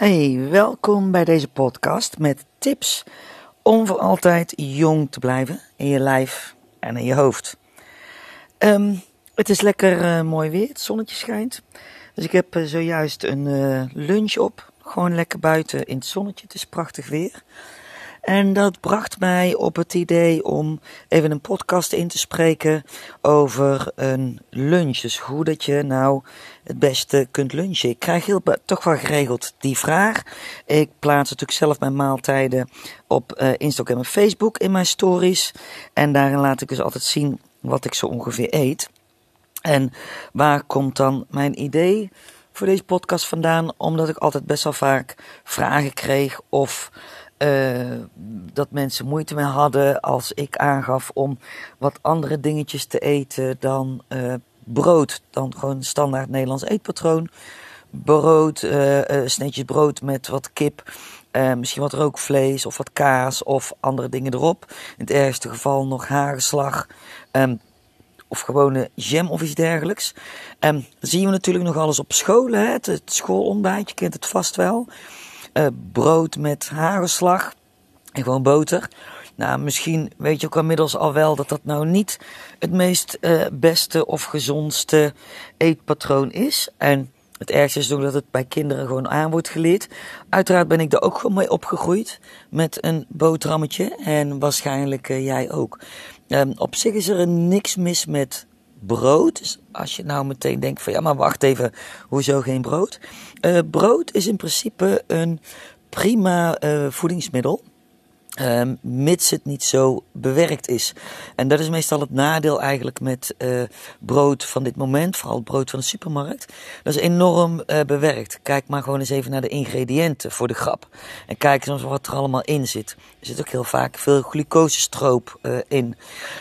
Hey, welkom bij deze podcast met tips om voor altijd jong te blijven in je lijf en in je hoofd. Ehm, het is lekker uh, mooi weer, het zonnetje schijnt. Dus ik heb uh, zojuist een uh, lunch op, gewoon lekker buiten in het zonnetje. Het is prachtig weer. En dat bracht mij op het idee om even een podcast in te spreken over een lunch. Dus hoe dat je nou het beste kunt lunchen. Ik krijg heel, toch wel geregeld die vraag. Ik plaats natuurlijk zelf mijn maaltijden op uh, Instagram en Facebook in mijn stories. En daarin laat ik dus altijd zien wat ik zo ongeveer eet. En waar komt dan mijn idee voor deze podcast vandaan? Omdat ik altijd best wel vaak vragen kreeg of uh, dat mensen moeite mee hadden als ik aangaf om wat andere dingetjes te eten dan uh, brood. Dan gewoon standaard Nederlands eetpatroon. Brood, uh, sneetjes brood met wat kip. misschien wat rookvlees of wat kaas of andere dingen erop. In het ergste geval nog hagelslag. Um, of gewone jam of iets dergelijks. Um, zien we natuurlijk nog alles op school. Hè? Het, het schoolontbijt, je kent het vast wel. Uh, brood met hagelslag en gewoon boter. Nou, misschien weet je ook inmiddels al wel dat dat nou niet het meest uh, beste of gezondste eetpatroon is. En het ergste is ook dat het bij kinderen gewoon aan wordt geleerd. Uiteraard ben ik er ook gewoon mee opgegroeid met een boterhammetje. En waarschijnlijk uh, jij ook. Um, op zich is er niks mis met brood. Dus als je nou meteen denkt van ja, maar wacht even, hoezo geen brood? Uh, brood is in principe een prima uh, voedingsmiddel. Um, mits het niet zo bewerkt is. En dat is meestal het nadeel eigenlijk met uh, brood van dit moment, vooral brood van de supermarkt. Dat is enorm uh, bewerkt. Kijk maar gewoon eens even naar de ingrediënten voor de grap. En kijk eens wat er allemaal in zit. Er zit ook heel vaak veel glucosestroop uh, in.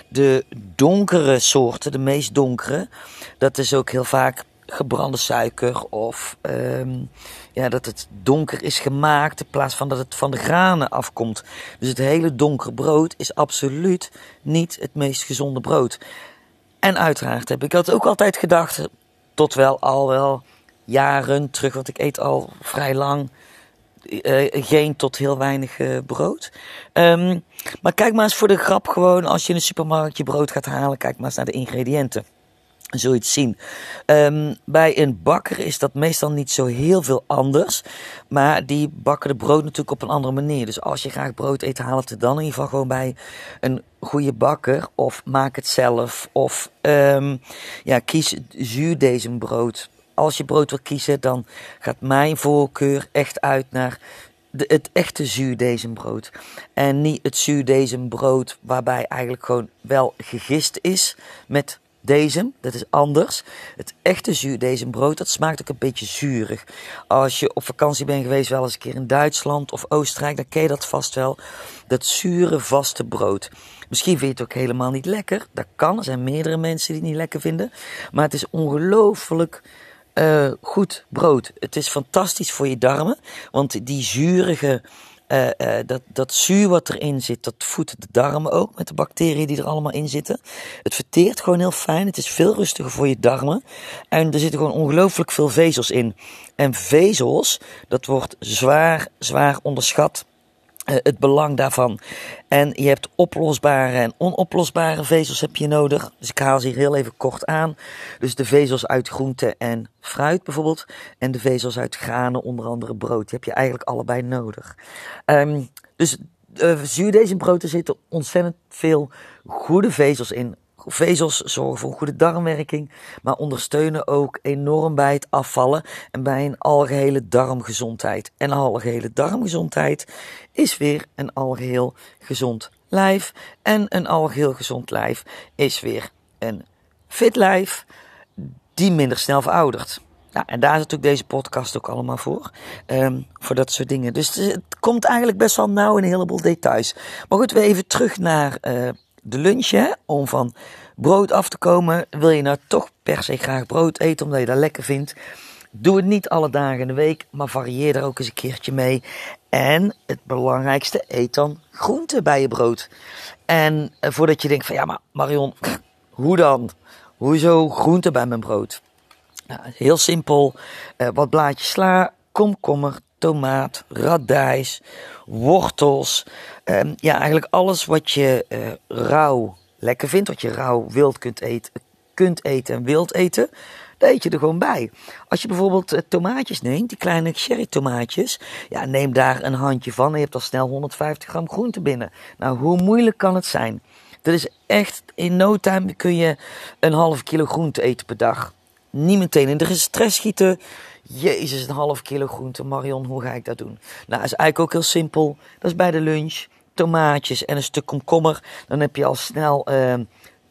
De donkere soorten, de meest donkere, dat is ook heel vaak gebrande suiker of um, ja, dat het donker is gemaakt in plaats van dat het van de granen afkomt. Dus het hele donkere brood is absoluut niet het meest gezonde brood. En uiteraard heb ik dat ook altijd gedacht, tot wel al wel jaren terug, want ik eet al vrij lang uh, geen tot heel weinig uh, brood. Um, maar kijk maar eens voor de grap gewoon, als je in een supermarkt je brood gaat halen, kijk maar eens naar de ingrediënten het zien. Um, bij een bakker is dat meestal niet zo heel veel anders. Maar die bakken de brood natuurlijk op een andere manier. Dus als je graag brood eet, haal het dan in ieder geval gewoon bij een goede bakker. Of maak het zelf. Of um, ja, kies zuurdesembrood. Als je brood wil kiezen, dan gaat mijn voorkeur echt uit naar de, het echte zuurdesembrood. En niet het zuurdesembrood waarbij eigenlijk gewoon wel gegist is met deze, dat is anders. Het echte zuurdesembrood, dat smaakt ook een beetje zuurig. Als je op vakantie bent geweest, wel eens een keer in Duitsland of Oostenrijk, dan ken je dat vast wel. Dat zure, vaste brood. Misschien vind je het ook helemaal niet lekker. Dat kan, er zijn meerdere mensen die het niet lekker vinden. Maar het is ongelooflijk uh, goed brood. Het is fantastisch voor je darmen, want die zurige uh, uh, dat, dat zuur wat erin zit, dat voedt de darmen ook met de bacteriën die er allemaal in zitten. Het verteert gewoon heel fijn. Het is veel rustiger voor je darmen. En er zitten gewoon ongelooflijk veel vezels in. En vezels, dat wordt zwaar, zwaar onderschat. Uh, het belang daarvan. En je hebt oplosbare en onoplosbare vezels heb je nodig. Dus ik haal ze hier heel even kort aan. Dus de vezels uit groente en fruit bijvoorbeeld. En de vezels uit granen, onder andere brood. Die heb je eigenlijk allebei nodig. Um, dus uh, zuurdesembrood, er zitten ontzettend veel goede vezels in. Vezels zorgen voor een goede darmwerking, maar ondersteunen ook enorm bij het afvallen en bij een algehele darmgezondheid. En een algehele darmgezondheid is weer een algeheel gezond lijf. En een algeheel gezond lijf is weer een fit lijf die minder snel veroudert. Nou, en daar is natuurlijk deze podcast ook allemaal voor. Um, voor dat soort dingen. Dus het komt eigenlijk best wel nauw in een heleboel details. Maar goed, we even terug naar uh, de lunch. Hè? Om van brood af te komen. Wil je nou toch per se graag brood eten omdat je dat lekker vindt? Doe het niet alle dagen in de week, maar varieer er ook eens een keertje mee. En het belangrijkste, eet dan groente bij je brood. En uh, voordat je denkt van ja, maar Marion, hoe dan? Hoezo groente bij mijn brood? Nou, heel simpel. Uh, wat blaadjes sla, komkommer, tomaat, radijs, wortels. Ehm, ja, eigenlijk alles wat je uh, rauw lekker vindt, wat je rauw wild kunt eten, kunt eten en wilt eten. Daar eet je er gewoon bij. Als je bijvoorbeeld uh, tomaatjes neemt, die kleine cherry tomaatjes, ja, neem daar een handje van en je hebt al snel 150 gram groente binnen. Nou, hoe moeilijk kan het zijn? Dat is echt, in no time kun je een half kilo groente eten per dag. Niet meteen in de stress schieten. Jezus, een half kilo groente. Marion, hoe ga ik dat doen? Nou, is eigenlijk ook heel simpel. Dat is bij de lunch. Tomaatjes en een stuk komkommer. Dan heb je al snel uh,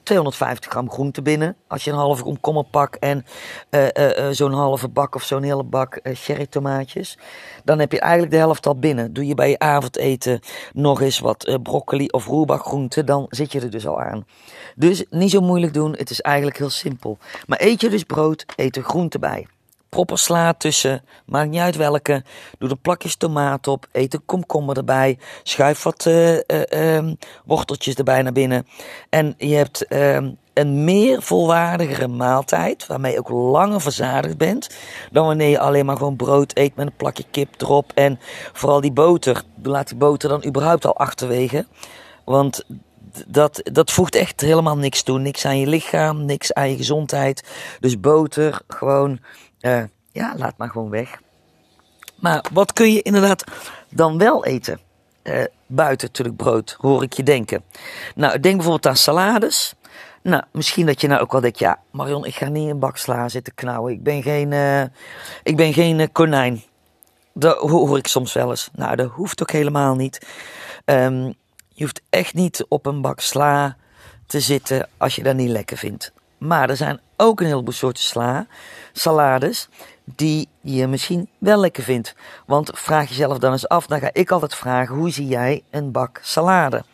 250 gram groente binnen. Als je een halve komkommer pakt en uh, uh, zo'n halve bak of zo'n hele bak cherry tomaatjes. Dan heb je eigenlijk de helft al binnen. Doe je bij je avondeten nog eens wat broccoli of roerbakgroente. Dan zit je er dus al aan. Dus niet zo moeilijk doen. Het is eigenlijk heel simpel. Maar eet je dus brood, eet er groente bij proper sla tussen, maakt niet uit welke. Doe er plakjes tomaat op, eet een komkommer erbij, schuif wat uh, uh, worteltjes erbij naar binnen. En je hebt ehm, een meer volwaardigere maaltijd, waarmee je ook langer verzadigd bent, dan wanneer je alleen maar gewoon brood eet met een plakje kip erop. En vooral die boter, laat die boter dan überhaupt al achterwege. Want dat, dat voegt echt helemaal niks toe. Niks aan je lichaam, niks aan je gezondheid. Dus boter, gewoon uh, ja, laat maar gewoon weg. Maar wat kun je inderdaad dan wel eten? Uh, buiten natuurlijk brood, hoor ik je denken. Nou, denk bijvoorbeeld aan salades. Nou, misschien dat je nou ook wel denkt, ja, Marion, ik ga niet in een bak sla zitten knauwen. Ik ben geen, uh, ik ben geen konijn. Dat hoor ik soms wel eens. Nou, dat hoeft ook helemaal niet. Um, je hoeft echt niet op een bak sla te zitten als je dat niet lekker vindt. Maar er zijn ook een heleboel soorten sla, salades, die je misschien wel lekker vindt. Want vraag jezelf dan eens af, dan ga ik altijd vragen, hoe zie jij een bak salade?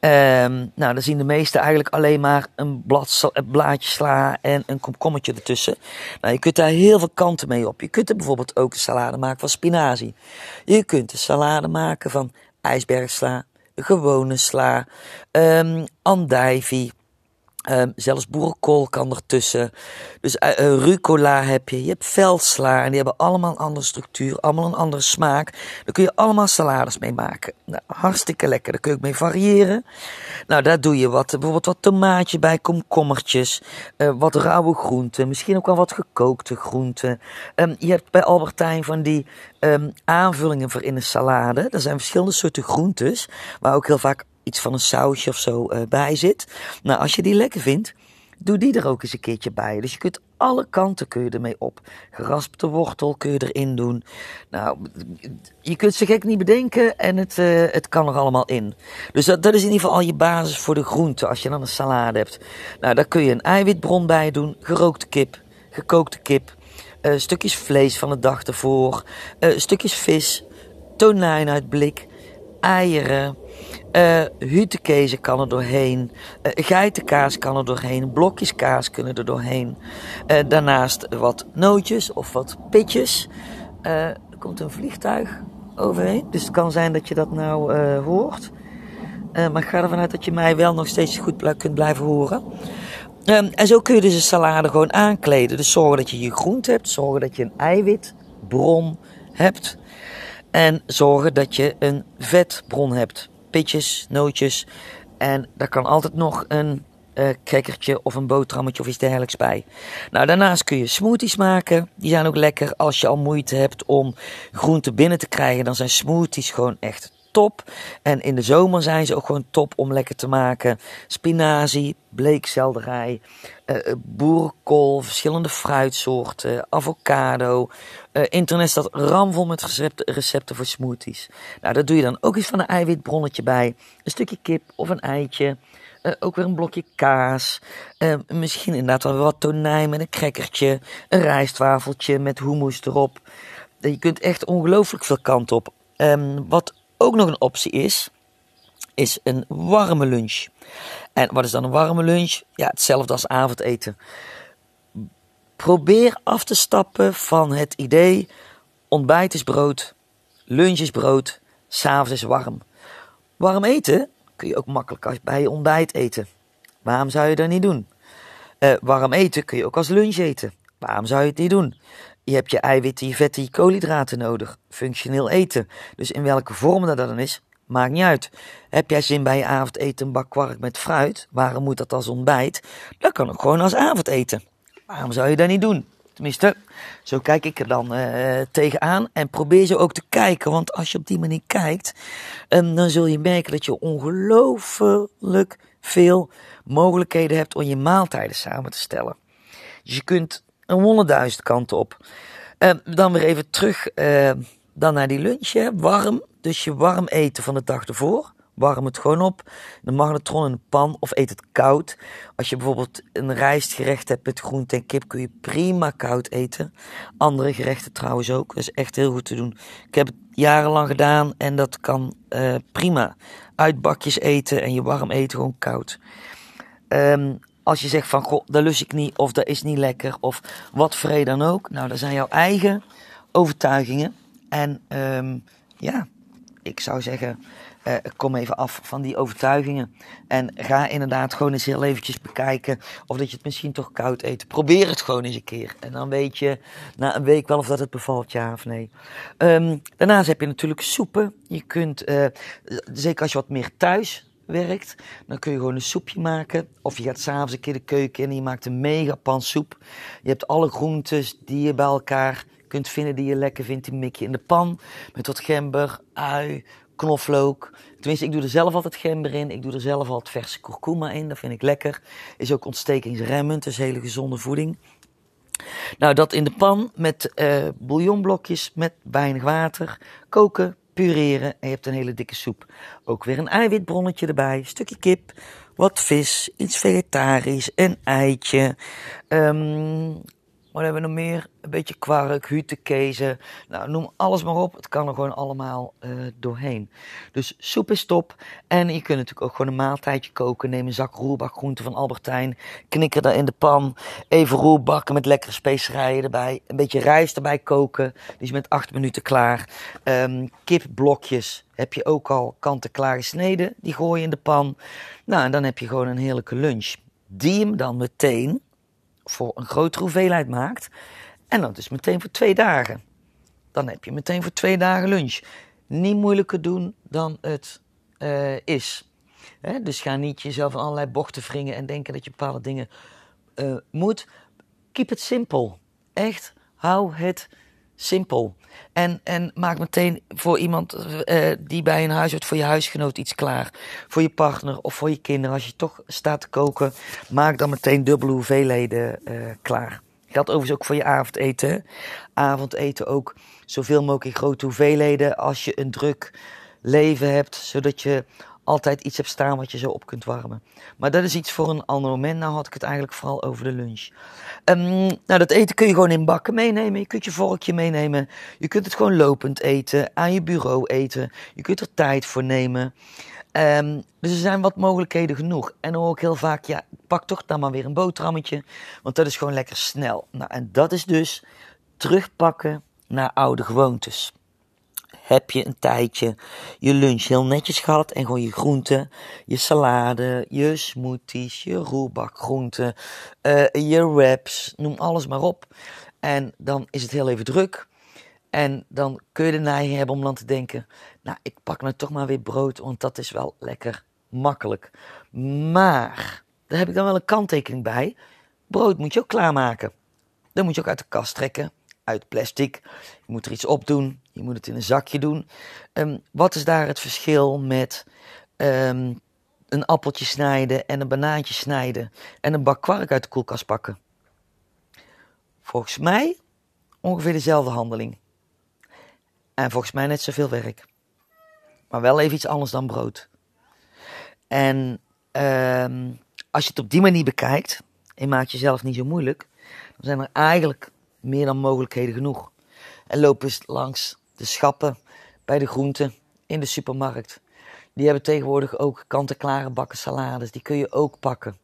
Um, nou, dan zien de meesten eigenlijk alleen maar een, een blaadje sla en een komkommertje ertussen. Nou, je kunt daar heel veel kanten mee op. Je kunt er bijvoorbeeld ook een salade maken van spinazie. Je kunt een salade maken van ijsbergsla, gewone sla, um, andijvie, Um, zelfs boerenkool kan ertussen. Dus uh, rucola heb je. Je hebt veldsla. En die hebben allemaal een andere structuur. Allemaal een andere smaak. Daar kun je allemaal salades mee maken. Nou, hartstikke lekker. Daar kun je ook mee variëren. Nou, daar doe je wat. Bijvoorbeeld wat tomaatje bij. Komkommertjes. Uh, wat rauwe groenten. Misschien ook wel wat gekookte groenten. Um, je hebt bij Albertijn van die um, aanvullingen voor in een salade. Er zijn verschillende soorten groentes. Maar ook heel vaak iets van een sausje of zo uh, bij zit. Nou, als je die lekker vindt, doe die er ook eens een keertje bij. Dus je kunt alle kanten kun je ermee op. Geraspte wortel kun je erin doen. Nou, je kunt ze gek niet bedenken en het, uh, het kan er allemaal in. Dus dat, is in ieder geval al je basis voor de groenten als je dan een salade hebt. Nou, daar kun je een eiwitbron bij doen. Gerookte kip, gekookte kip. Uh, stukjes vlees van de dag ervoor. Stukjes vis. Tonijn uit blik. Eieren. Uh, kan er doorheen. Uh, geitenkaas kan er doorheen. Blokjes kaas kunnen er doorheen. Uh, daarnaast wat nootjes of wat pitjes. er komt een vliegtuig overheen. Dus het kan zijn dat je dat nou hoort. maar ik ga ervan uit dat je mij wel nog steeds goed kunt blijven horen. Um, en zo kun je dus een salade gewoon aankleden. Dus zorgen dat je je groente hebt. Zorgen dat je een eiwitbron hebt. En zorgen dat je een vetbron hebt pitjes, nootjes. En daar kan altijd nog een uh, of een boterhammetje of iets dergelijks bij. Nou, daarnaast kun je smoothies maken. Die zijn ook lekker als je al moeite hebt om groenten binnen te krijgen. Dan zijn smoothies gewoon echt top. En in de zomer zijn ze ook gewoon top om lekker te maken. Spinazie, bleekselderij, uh, boerenkool, verschillende fruitsoorten, avocado. Uh, internet staat ramvol met recepten, recepten voor smoothies. Nou, daar doe je dan ook eens van een eiwitbronnetje bij. Een stukje kip of een eitje. Uh, ook weer een blokje kaas. Uh, misschien inderdaad wel wat tonijn met een crackertje. Een rijstwafeltje met hummus erop. Je kunt echt ongelooflijk veel kant op. Um, wat ook nog een optie is, is een warme lunch. En wat is dan een warme lunch? Ja, hetzelfde als avondeten. Probeer af te stappen van het idee: ontbijt is brood, lunch is brood, s'avonds is warm. Warm eten kun je ook makkelijk bij je ontbijt eten. Waarom zou je dat niet doen? Uh, warm eten kun je ook als lunch eten. Waarom zou je het niet doen? Je hebt je eiwitten, je vetten, je koolhydraten nodig. Functioneel eten. Dus in welke vorm dat dan is, maakt niet uit. Heb jij zin bij je avondeten een bak kwark met fruit? Waarom moet dat als ontbijt? Dat kan ook gewoon als avondeten. Waarom zou je dat niet doen? Tenminste, zo kijk ik er dan uh, tegenaan. En probeer zo ook te kijken. Want als je op die manier kijkt, um, dan zul je merken dat je ongelooflijk veel mogelijkheden hebt om je maaltijden samen te stellen. Dus je kunt honderdduizend kanten op. Uh, dan weer even terug uh, dan naar die lunch. Hè. Warm, dus je warm eten van de dag ervoor. Warm het gewoon op. De magnetron in de pan of eet het koud. Als je bijvoorbeeld een rijstgerecht hebt met groente en kip, kun je prima koud eten. Andere gerechten trouwens ook. Dat is echt heel goed te doen. Ik heb het jarenlang gedaan en dat kan uh, prima. Uit bakjes eten en je warm eten gewoon koud. Um, als je zegt van, goh, dat lust ik niet, of dat is niet lekker, of wat vrede dan ook. Nou, dat zijn jouw eigen overtuigingen. En um, ja, ik zou zeggen, uh, kom even af van die overtuigingen. En ga inderdaad gewoon eens heel eventjes bekijken of dat je het misschien toch koud eet. Probeer het gewoon eens een keer. En dan weet je na een week wel of dat het bevalt, ja of nee. Um, daarnaast heb je natuurlijk soepen. Je kunt, uh, zeker als je wat meer thuis werkt, dan kun je gewoon een soepje maken. Of je gaat s'avonds een keer de keuken in en je maakt een mega pan soep. Je hebt alle groentes die je bij elkaar kunt vinden die je lekker vindt. Die mik je in de pan met wat gember, ui, knoflook. Tenminste, ik doe er zelf altijd gember in. Ik doe er zelf altijd verse kurkuma in. Dat vind ik lekker. Is ook ontstekingsremmend, dus hele gezonde voeding. Nou, dat in de pan met uh, bouillonblokjes met weinig water. Koken, pureren en je hebt een hele dikke soep. Ook weer een eiwitbronnetje erbij, stukje kip, wat vis, iets vegetarisch, een eitje. Um, wat hebben we nog meer? Een beetje kwark, hutekezen. Nou, noem alles maar op. Het kan er gewoon allemaal uh, doorheen. Dus soep is top. En je kunt natuurlijk ook gewoon een maaltijdje koken. Neem een zak roerbakgroenten van Albertijn. Knikker daar in de pan. Even roerbakken met lekkere specerijen erbij. Een beetje rijst erbij koken. Die is met acht minuten klaar. Um, kipblokjes heb je ook al kant-en-klaar gesneden. Die gooi je in de pan. Nou, en dan heb je gewoon een heerlijke lunch. Die hem dan meteen voor een grotere hoeveelheid maakt. En dat is meteen voor twee dagen. Dan heb je meteen voor twee dagen lunch. Niet moeilijker doen dan het uh, is. He, dus ga niet jezelf in allerlei bochten wringen en denken dat je bepaalde dingen uh, moet. Keep it simple. Echt, hou het simpel. En, en maak meteen voor iemand uh, die bij een huis wordt, voor je huisgenoot iets klaar. Voor je partner of voor je kinderen. Als je toch staat te koken, maak dan meteen dubbele hoeveelheden uh, klaar. Geldt overigens ook voor je avondeten. Avondeten ook zoveel mogelijk in grote hoeveelheden als je een druk leven hebt, zodat je altijd iets hebt staan wat je zo op kunt warmen. Maar dat is iets voor een ander moment. Nou had ik het eigenlijk vooral over de lunch. Um, nou, dat eten kun je gewoon in bakken meenemen. Je kunt je vorkje meenemen. Je kunt het gewoon lopend eten, aan je bureau eten. Je kunt er tijd voor nemen. Um, dus er zijn wat mogelijkheden genoeg. En dan ook heel vaak, ja, pak toch dan maar weer een boterhammetje. Want dat is gewoon lekker snel. Nou, en dat is dus terugpakken naar oude gewoontes heb je een tijdje je lunch heel netjes gehad en gewoon je groenten, je salade, je smoothies, je roerbakgroenten, uh, je wraps, noem alles maar op. En dan is het heel even druk. En dan kun je de neiging hebben om dan te denken, nou ik pak nou toch maar weer brood, want dat is wel lekker makkelijk. Maar, daar heb ik dan wel een kanttekening bij. Brood moet je ook klaarmaken. Dan moet je ook uit de kast trekken uit plastic. Je moet er iets op doen. Je moet het in een zakje doen. Um, wat is daar het verschil met um, een appeltje snijden en een banaantje snijden en een bak kwark uit de koelkast pakken? Volgens mij ongeveer dezelfde handeling. En volgens mij net zoveel werk. Maar wel even iets anders dan brood. En um, als je het op die manier bekijkt en maakt jezelf niet zo moeilijk, dan zijn er eigenlijk meer dan mogelijkheden genoeg. En loop eens langs de schappen bij de groenten in de supermarkt. Die hebben tegenwoordig ook kant-en-klare bakken salades. Die kun je ook pakken.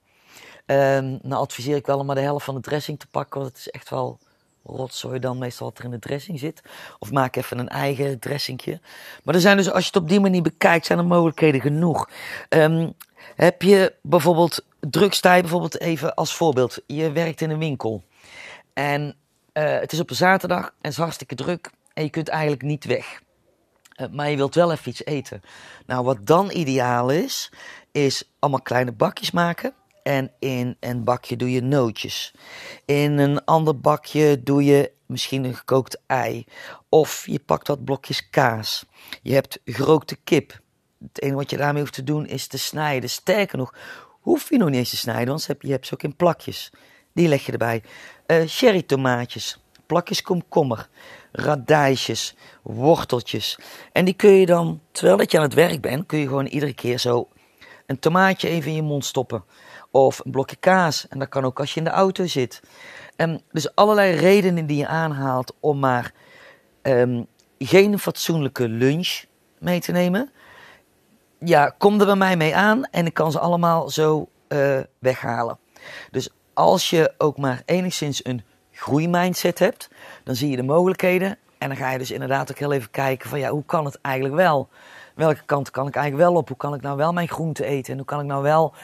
Um, nou adviseer ik wel om maar de helft van de dressing te pakken. Want het is echt wel rotzooi dan meestal wat er in de dressing zit. Of maak even een eigen dressingje. Maar er zijn dus, als je het op die manier bekijkt, zijn er mogelijkheden genoeg. Um, heb je bijvoorbeeld drugstij, bijvoorbeeld even als voorbeeld. Je werkt in een winkel. En eh, het is op een zaterdag en het is hartstikke druk en je kunt eigenlijk niet weg. Eh, maar je wilt wel even iets eten. Nou, wat dan ideaal is, is allemaal kleine bakjes maken. En in een bakje doe je nootjes. In een ander bakje doe je misschien een gekookt ei. Of je pakt wat blokjes kaas. Je hebt gerookte kip. Het enige wat je daarmee hoeft te doen is te snijden. Sterker nog, hoef je nog niet eens te snijden, want je hebt ze ook in plakjes. Die leg je erbij. Uh, cherry tomaatjes, plakjes komkommer, radijsjes, worteltjes. En die kun je dan, terwijl dat je aan het werk bent, kun je gewoon iedere keer zo een tomaatje even in je mond stoppen. Of een blokje kaas. En dat kan ook als je in de auto zit. Um, dus allerlei redenen die je aanhaalt om maar um, geen fatsoenlijke lunch mee te nemen. Ja, kom er bij mij mee aan en ik kan ze allemaal zo uh, weghalen. Dus als je ook maar enigszins een groeimindset hebt, dan zie je de mogelijkheden. En dan ga je dus inderdaad ook heel even kijken van ja, hoe kan het eigenlijk wel? Welke kant kan ik eigenlijk wel op? Hoe kan ik nou wel mijn groente eten? En hoe kan ik nou wel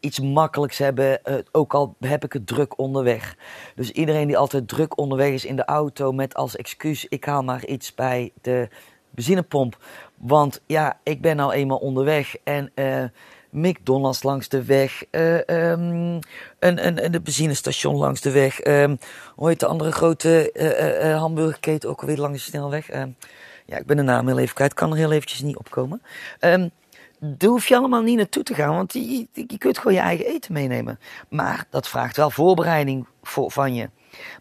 iets makkelijks hebben, uh, ook al heb ik het druk onderweg. Dus iedereen die altijd druk onderweg is in de auto met als excuus, ik haal maar iets bij de benzinepomp. Want ja, ik ben nou eenmaal onderweg en uh, McDonald's langs de weg, uh, um, een, een, een benzinestation langs de weg. Um, hoe heet de andere grote uh, hamburgerketen ook alweer langs de snelweg? Uh, ja, ik ben de naam heel even kwijt, kan er heel eventjes niet opkomen. Daar hoef je allemaal niet naartoe te gaan, want je, je kunt gewoon je eigen eten meenemen. Maar dat vraagt wel voorbereiding voor, van je.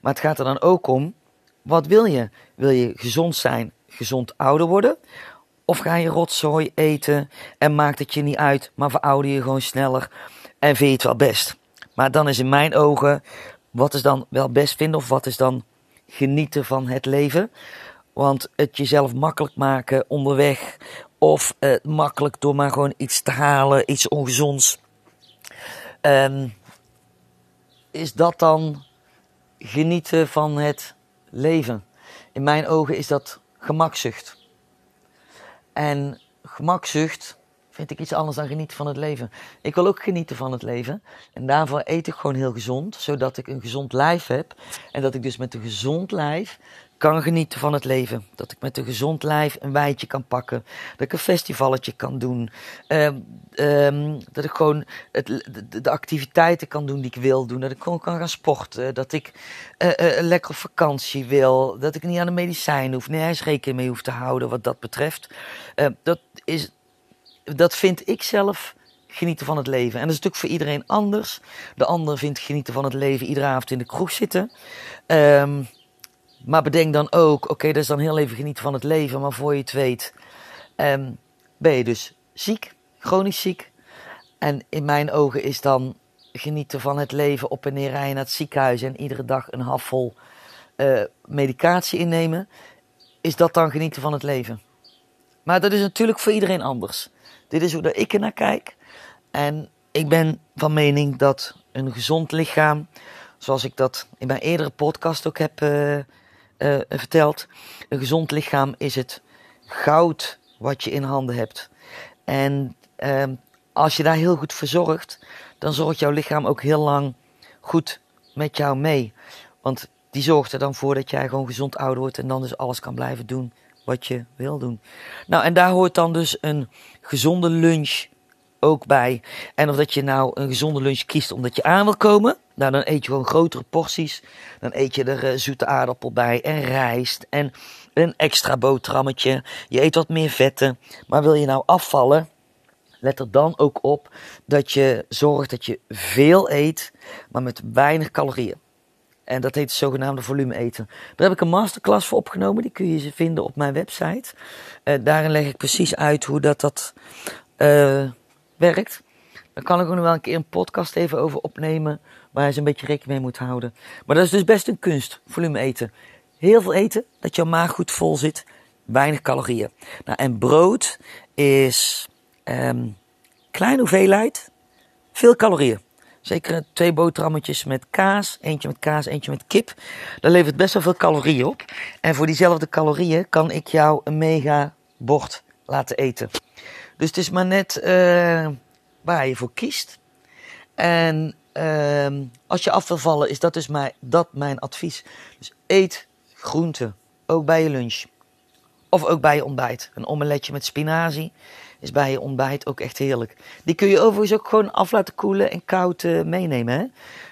Maar het gaat er dan ook om, wat wil je? Wil je gezond zijn, gezond ouder worden? Of ga je rotzooi eten en maakt het je niet uit, maar verouder je gewoon sneller en vind je het wel best? Maar dan is in mijn ogen, wat is dan wel best vinden of wat is dan genieten van het leven? Want het jezelf makkelijk maken onderweg of uh, makkelijk door maar gewoon iets te halen, iets ongezonds. Um, is dat dan genieten van het leven? In mijn ogen is dat gemakzucht. En gemakzucht vind ik iets anders dan genieten van het leven. Ik wil ook genieten van het leven. En daarvoor eet ik gewoon heel gezond, zodat ik een gezond lijf heb. En dat ik dus met een gezond lijf kan genieten van het leven. Dat ik met een gezond lijf een wijntje kan pakken. Dat ik een festivalletje kan doen. Uh, um, dat ik gewoon het, de, activiteiten kan doen die ik wil doen. Dat ik gewoon kan gaan sporten. Dat ik uh, uh, lekker op vakantie wil. Dat ik niet aan de medicijn hoef. Nee, eens rekening mee hoef te houden wat dat betreft. Ehm, dat, is, dat vind ik zelf genieten van het leven. En dat is natuurlijk voor iedereen anders. De ander vindt genieten van het leven iedere avond in de kroeg zitten. Maar bedenk dan ook, oké, dat is dan heel even genieten van het leven, maar voor je het weet, um, ben je dus ziek, chronisch ziek. En in mijn ogen is dan genieten van het leven op en neer rijden naar het ziekenhuis en iedere dag een halfvol uh, medicatie innemen. Is dat dan genieten van het leven? Maar dat is natuurlijk voor iedereen anders. Dit is hoe dat ik er naar kijk. En ik ben van mening dat een gezond lichaam, zoals ik dat in mijn eerdere podcast ook heb uh, uh, verteld. Een gezond lichaam is het goud wat je in handen hebt. En uh, als je daar heel goed voor zorgt, dan zorgt jouw lichaam ook heel lang goed met jou mee. Want die zorgt er dan voor dat jij gewoon gezond ouder wordt en dan dus alles kan blijven doen wat je wil doen. Nou, en daar hoort dan dus een gezonde lunch ook bij. En of dat je nou een gezonde lunch kiest omdat je aan wil komen, nou dan eet je gewoon grotere porties. Dan eet je er uh, zoete aardappel bij en rijst en een extra boterhammetje. Je eet wat meer vetten. Maar wil je nou afvallen, let er dan ook op dat je zorgt dat je veel eet, maar met weinig calorieën. En dat heet het zogenaamde volume eten. Daar heb ik een masterclass voor opgenomen. Die kun je vinden op mijn website. Uh, daarin leg ik precies uit hoe dat, dat uh, werkt. Dan kan ik ook nog wel een keer een podcast even over opnemen. Waar je ze een beetje rekening mee moet houden. Maar dat is dus best een kunst, volume eten. Heel veel eten, dat je maag goed vol zit. Weinig calorieën. Nou, en brood is um, kleine hoeveelheid, veel calorieën. Zeker twee boterhammetjes met kaas. Eentje met kaas, eentje met kip. Dat levert best wel veel calorieën op. En voor diezelfde calorieën kan ik jou een mega bord laten eten. Dus het is maar net uh, waar je voor kiest. En ehm, als je af wil vallen, is dat dus mijn, dat mijn advies. Dus eet groenten, ook bij je lunch. Of ook bij je ontbijt. Een omeletje met spinazie is bij je ontbijt ook echt heerlijk. Die kun je overigens ook gewoon af laten koelen en koud uh, meenemen. Hè?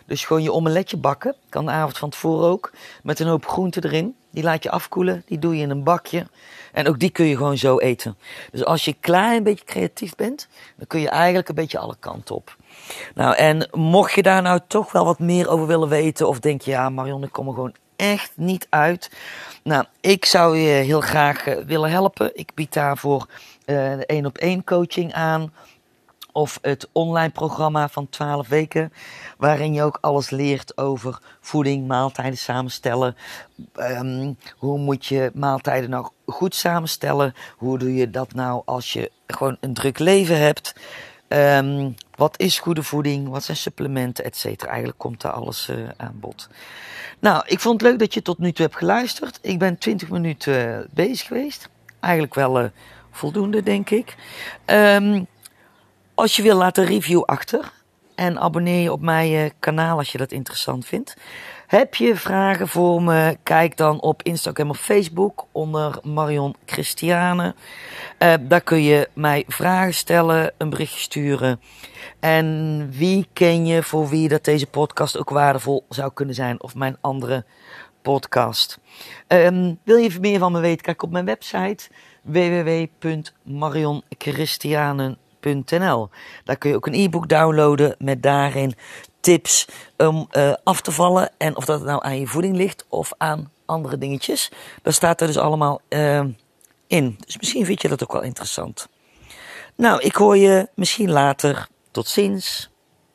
Dus gewoon je omeletje bakken. Kan de avond van tevoren ook. Met een hoop groenten erin. Die laat je afkoelen. Die doe je in een bakje. En ook die kun je gewoon zo eten. Dus als je klein een beetje creatief bent, dan kun je eigenlijk een beetje alle kanten op. Nou, en mocht je daar nou toch wel wat meer over willen weten, of denk je, ja, Marion, ik kom er gewoon echt niet uit. Nou, ik zou je heel graag eh, willen helpen. Ik bied daarvoor uh, de één op één coaching aan. Of het online programma van 12 weken, waarin je ook alles leert over voeding, maaltijden samenstellen. Um, hoe moet je maaltijden nou goed samenstellen? Hoe doe je dat nou als je gewoon een druk leven hebt? Um, wat is goede voeding? Wat zijn supplementen, et cetera? Eigenlijk komt daar alles uh, aan bod. Nou, ik vond het leuk dat je tot nu toe hebt geluisterd. Ik ben 20 minuten uh, bezig geweest. Eigenlijk wel uh, voldoende, denk ik. Um, als je wil, laat een review achter. En abonneer je op mijn kanaal als je dat interessant vindt. Heb je vragen voor me? Kijk dan op Instagram of Facebook onder Marion Christiane. Uh, daar kun je mij vragen stellen, een berichtje sturen. En wie ken je voor wie dat deze podcast ook waardevol zou kunnen zijn? Of mijn andere podcast. Um, wil je meer van me weten? Kijk op mijn website www.marionchristianen.nl. Daar kun je ook een e-book downloaden met daarin tips om uh, af te vallen. En of dat nou aan je voeding ligt of aan andere dingetjes. Daar staat er dus allemaal uh, in. Dus misschien vind je dat ook wel interessant. Nou, ik hoor je misschien later. Tot ziens.